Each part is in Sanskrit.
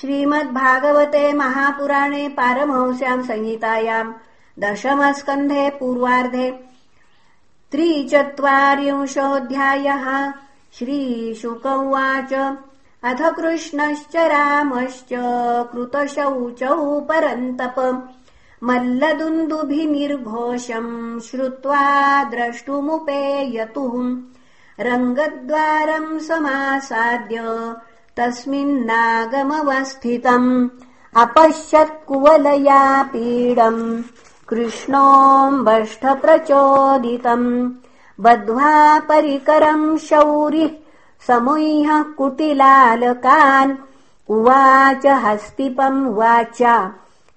श्रीमद्भागवते महापुराणे पारमहंस्याम् संहितायाम् दशमस्कन्धे पूर्वार्धे त्रिचत्वारिंशोऽध्यायः। श्रीशुक उवाच अथ कृष्णश्च रामश्च कृतशौचौ परन्तप। मल्लदुन्दुभिनिर्घोषम् श्रुत्वा द्रष्टुमुपेयतुः। रङ्गद्वारम् समासाद्य तस्मिन्नागमवस्थितम् अपश्यत्कुवलया पीडम् कृष्णोऽम्बष्ठप्रचोदितम् बद्ध्वा परिकरम् शौरिः समुह्य कुटिलालकान् उवाच हस्तिपम् वाचा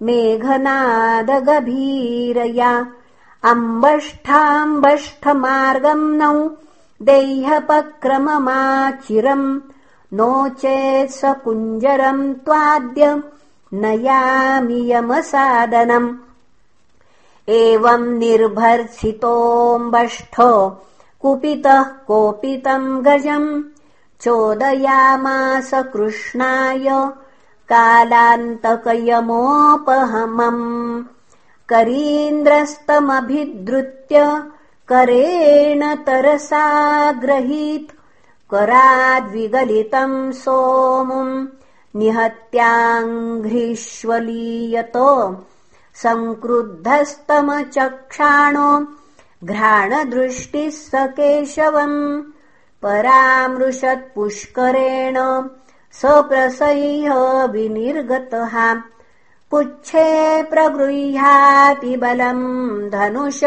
मेघनादगभीरया। अम्बष्ठाम्बष्ठमार्गम् नौ देह्यपक्रममाचिरम् नो चेत् स त्वाद्य नयामि यमसादनम्। एवम् निर्भर्त्सितोऽम्बष्ठ कुपितः कोपितम् गजम्। चोदयामास कृष्णाय कालान्तकयमोपहमम्। करीन्द्रस्तमभिद्रुत्य करेण तरसा ग्रहीत् कराद्विगलितम् सोमुम् निहत्याङ्घ्रिष्वलीयत सङ्क्रुद्धस्तमचक्षाणो घ्राणदृष्टिः स केशवम् परामृशत्पुष्करेण सप्रसह्य विनिर्गतः पुच्छे प्रगृह्याति बलम् धनुष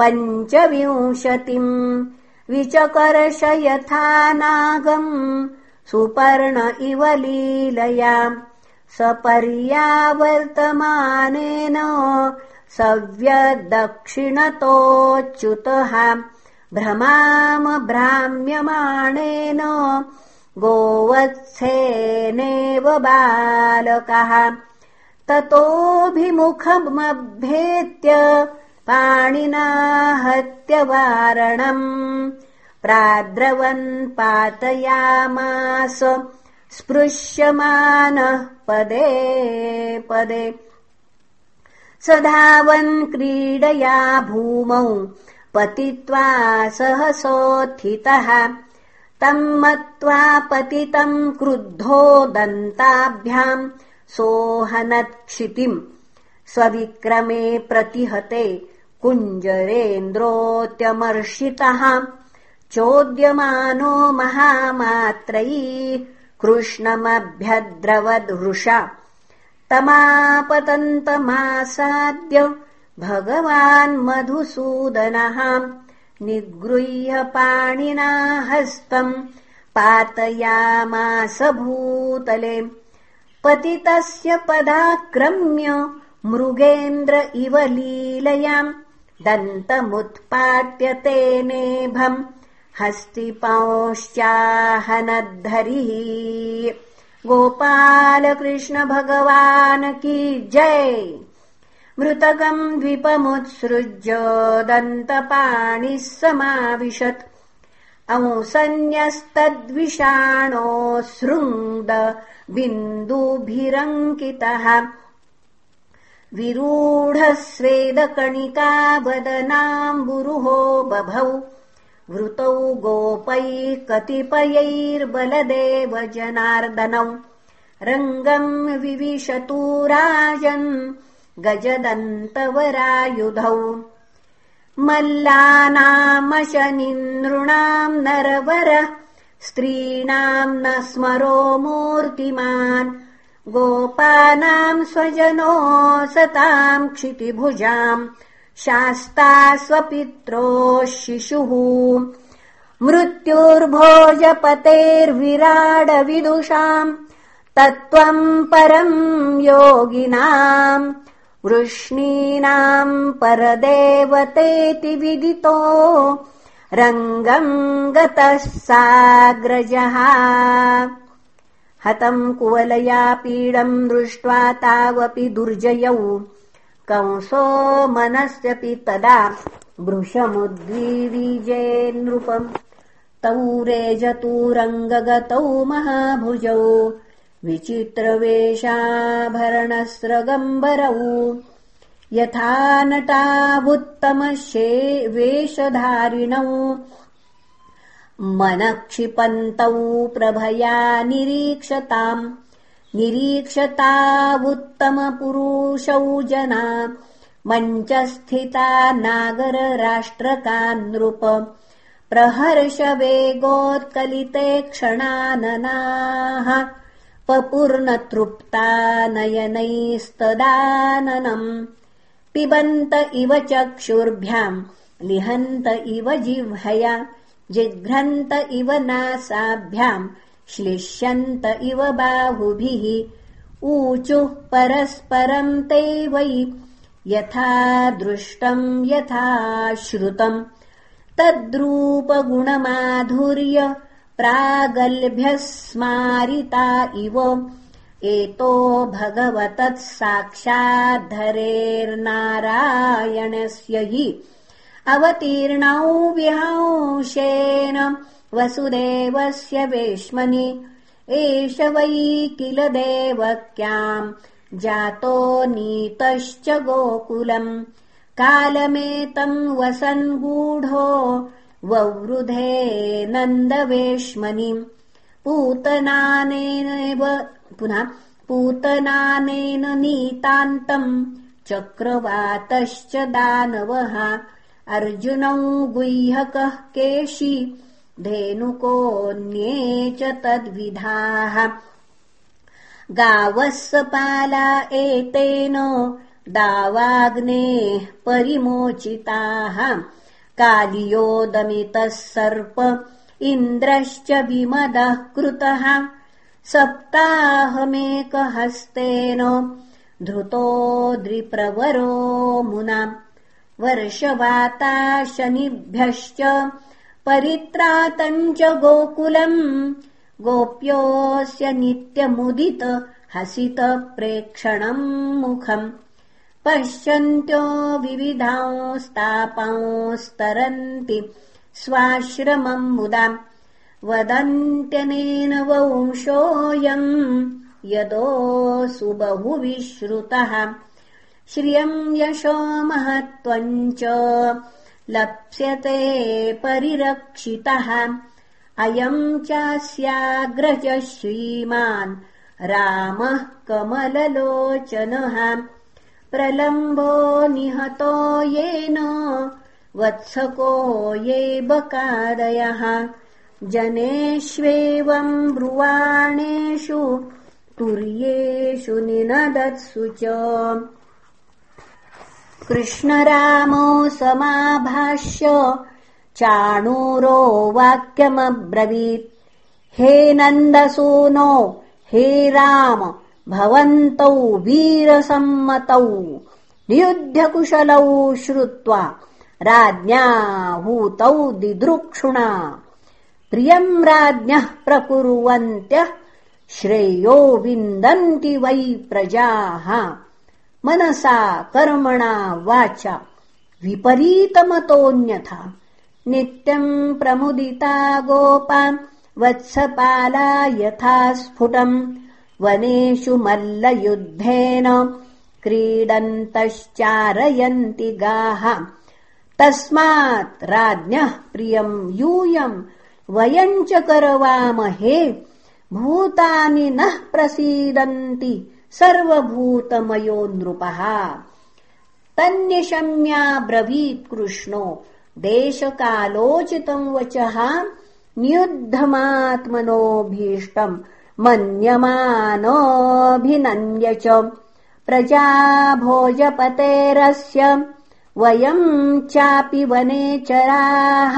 पञ्चविंशतिम् विचकर्ष यथा नागम् सुपर्ण इव लीलया सपर्यावर्तमानेन सव्यदक्षिणतोच्युतः भ्रमाम भ्राम्यमाणेन गोवत्सेनेव बालकः ततोऽभिमुखमभ्येत्य पाणिना हत्यवारणम् प्राद्रवन् पातयामास। स्पृश्यमानः पदे पदे। स धावन् क्रीडया भूमौ पतित्वा सहसोत्थितः। तम् मत्वा पतितम् क्रुद्धो दन्ताभ्याम् सोहनत्क्षितिम्। स्वविक्रमे प्रतिहते कुञ्जरेन्द्रोत्यमर्षितः चोद्यमानो महामात्रैः कृष्णमभ्यद्रवदृषा तमापतन्तमासाद्य भगवान् मधुसूदनः निगृह्य पाणिना हस्तम् पातयामास भूतले। पतितस्य पदाक्रम्य मृगेन्द्र इव लीलयाम् दन्तमुत्पाट्य तेनेभम् हस्तिपांश्चाहनद्धरिः। गोपालकृष्ण भगवान् की जय। मृतकम् द्विपमुत्सृज्य दन्तपाणिः समाविशत् अंसन्यस्तद्विषाणो सृङ्द बिन्दुभिरङ्कितः विरूढस्वेदकणिकावदनाम्बुरुहो बभौ वृतौ गोपैः कतिपयैर्बलदेव जनार्दनौ रङ्गम् विविशतु राजन् गजदन्तवरायुधौ। मल्लानामशनिनृणाम् नरवर स्त्रीणाम् न स्मरो मूर्तिमान्। गोपानाम् स्वजनो सताम् क्षितिभुजाम् शास्ता स्वपित्रो शिशुः। मृत्युर्भोजपतेर्विराडविदुषाम् तत्त्वम् परम् योगिनाम् वृष्णीनाम् परदेवतेति विदितो रङ्गम् गतः साग्रजः। हतम् कुवलया पीडम् दृष्ट्वा तावपि दुर्जयौ कंसो मनस्यपि तदा भृशमुद्वीवीजे नृपम् तौ रेजतु रङ्गगतौ महाभुजौ विचित्रवेषाभरणस्रगम्बरौ। यथा नटावुत्तमशे वेषधारिणौ मनक्षिपन्तौ प्रभया निरीक्षताम् निरीक्षतावुत्तमपुरुषौ जना मञ्चस्थिता नागरराष्ट्रका नृप प्रहर्षवेगोत्कलिते क्षणाननाः पपूर्णतृप्ता नयनैस्तदाननम् पिबन्त इव चक्षुर्भ्याम् लिहन्त इव जिह्वया जिघ्रन्त इव नासाभ्याम् श्लिष्यन्त इव बाहुभिः। ऊचुः परस्परम् ते वै यथा दृष्टम् यथा श्रुतम् तद्रूपगुणमाधुर्य प्रागल्भ्यः स्मारिता इव। एतो भगवतः साक्षाद्धरेर्नारायणस्य हि। अवतीर्णौ विहांशेन वसुदेवस्य वेश्मनि एष वै किल देवक्याम् जातो नीतश्च गोकुलम्। कालमेतम् वसन् गूढो ववृधे नन्दवेश्मनि। पूतनानेव पुनः पूतनानेन नीतान्तम् चक्रवातश्च दानवः। अर्जुनौ गुह्यकः केशी धेनुकोऽन्ये च तद्विधाः। गावः सपाला एतेन दावाग्नेः परिमोचिताः। कालियोदमितः सर्प इन्द्रश्च विमदः कृतः। सप्ताहमेकहस्तेन धृतोद्रिप्रवरो मुना। वर्षवाता शनिभ्यश्च परित्रातम् च गोकुलम् गोप्योऽस्य नित्यमुदित हसित प्रेक्षणम् मुखम्। पश्यन्त्यो विविधांस्तापांस्तरन्ति स्वाश्रमम् मुदाम् वदन्त्यनेन वंशोऽयम् यदोऽसु बहुविश्रुतः श्रियम् यशो महत्त्वम् च लप्स्यते परिरक्षितः। अयम् चास्याग्रज श्रीमान् रामः कमललोचनः। प्रलम्बो निहतो येन वत्सको ये बकादयः। जनेष्वेवम् ब्रुवाणेषु तुर्येषु निनदत्सु च कृष्णरामो समाभाष्य चाणूरो वाक्यमब्रवीत्। हे नन्दसूनो हे राम भवन्तौ वीरसम्मतौ नियुध्यकुशलौ श्रुत्वा राज्ञाहूतौ दिदृक्षुणा। प्रियम् राज्ञः प्रकुर्वन्त्यः श्रेयो विन्दन्ति वै प्रजाः मनसा कर्मणा वाचा विपरीतमतोऽन्यथा नित्यम् प्रमुदिता गोपा वत्सपाला यथा स्फुटम् वनेषु मल्लयुद्धेन क्रीडन्तश्चारयन्ति गाः तस्मात् राज्ञः प्रियम् यूयम् वयम् च करवामहे भूतानि नः प्रसीदन्ति सर्वभूतमयो नृपः ब्रवीत् कृष्णो देशकालोचितम् वचः नियुद्धमात्मनोऽभीष्टम् मन्यमानोऽभिनन्द्य च प्रजाभोजपतेरस्य वयम् चापि वनेचराः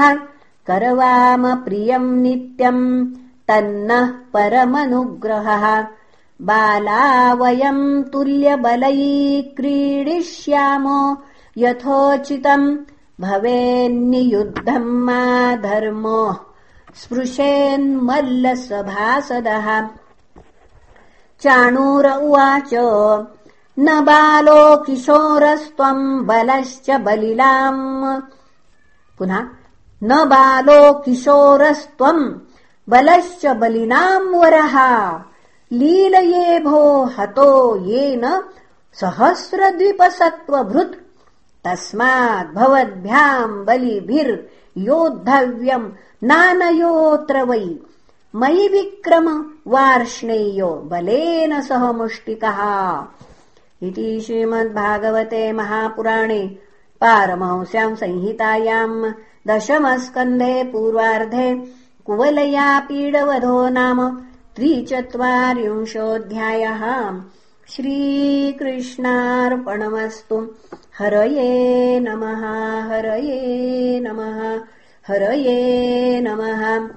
करवाम प्रियम् नित्यम् तन्नः परमनुग्रहः बाला वयम् तुल्यबलैक्रीडिष्यामो यथोचितम् भवेन्नियुद्धम् मा धर्मो। स्पृशेन्मल्लसभासदः। चाणूर उवाच न बालो किशोरस्त्वम् बलश्च बलिलाम्। पुनः न बालो किशोरस्त्वम् बलश्च बलिनाम् वरः लीलये भो हतो येन सहस्रद्विपसत्त्वभृत्। तस्माद्भवद्भ्याम् बलिभिर्योद्धव्यम् नानयोऽत्र वै। मयि विक्रम वार्ष्णेयो बलेन सह मुष्टिकः। इति श्रीमद्भागवते महापुराणे पारमहंस्याम् संहितायाम् दशमस्कन्धे पूर्वार्धे कुवलया पीडवधो नाम त्रिचत्वारिंशोऽध्यायः श्रीकृष्णार्पणमस्तु। हरये नमः हरये नमः हरये नमः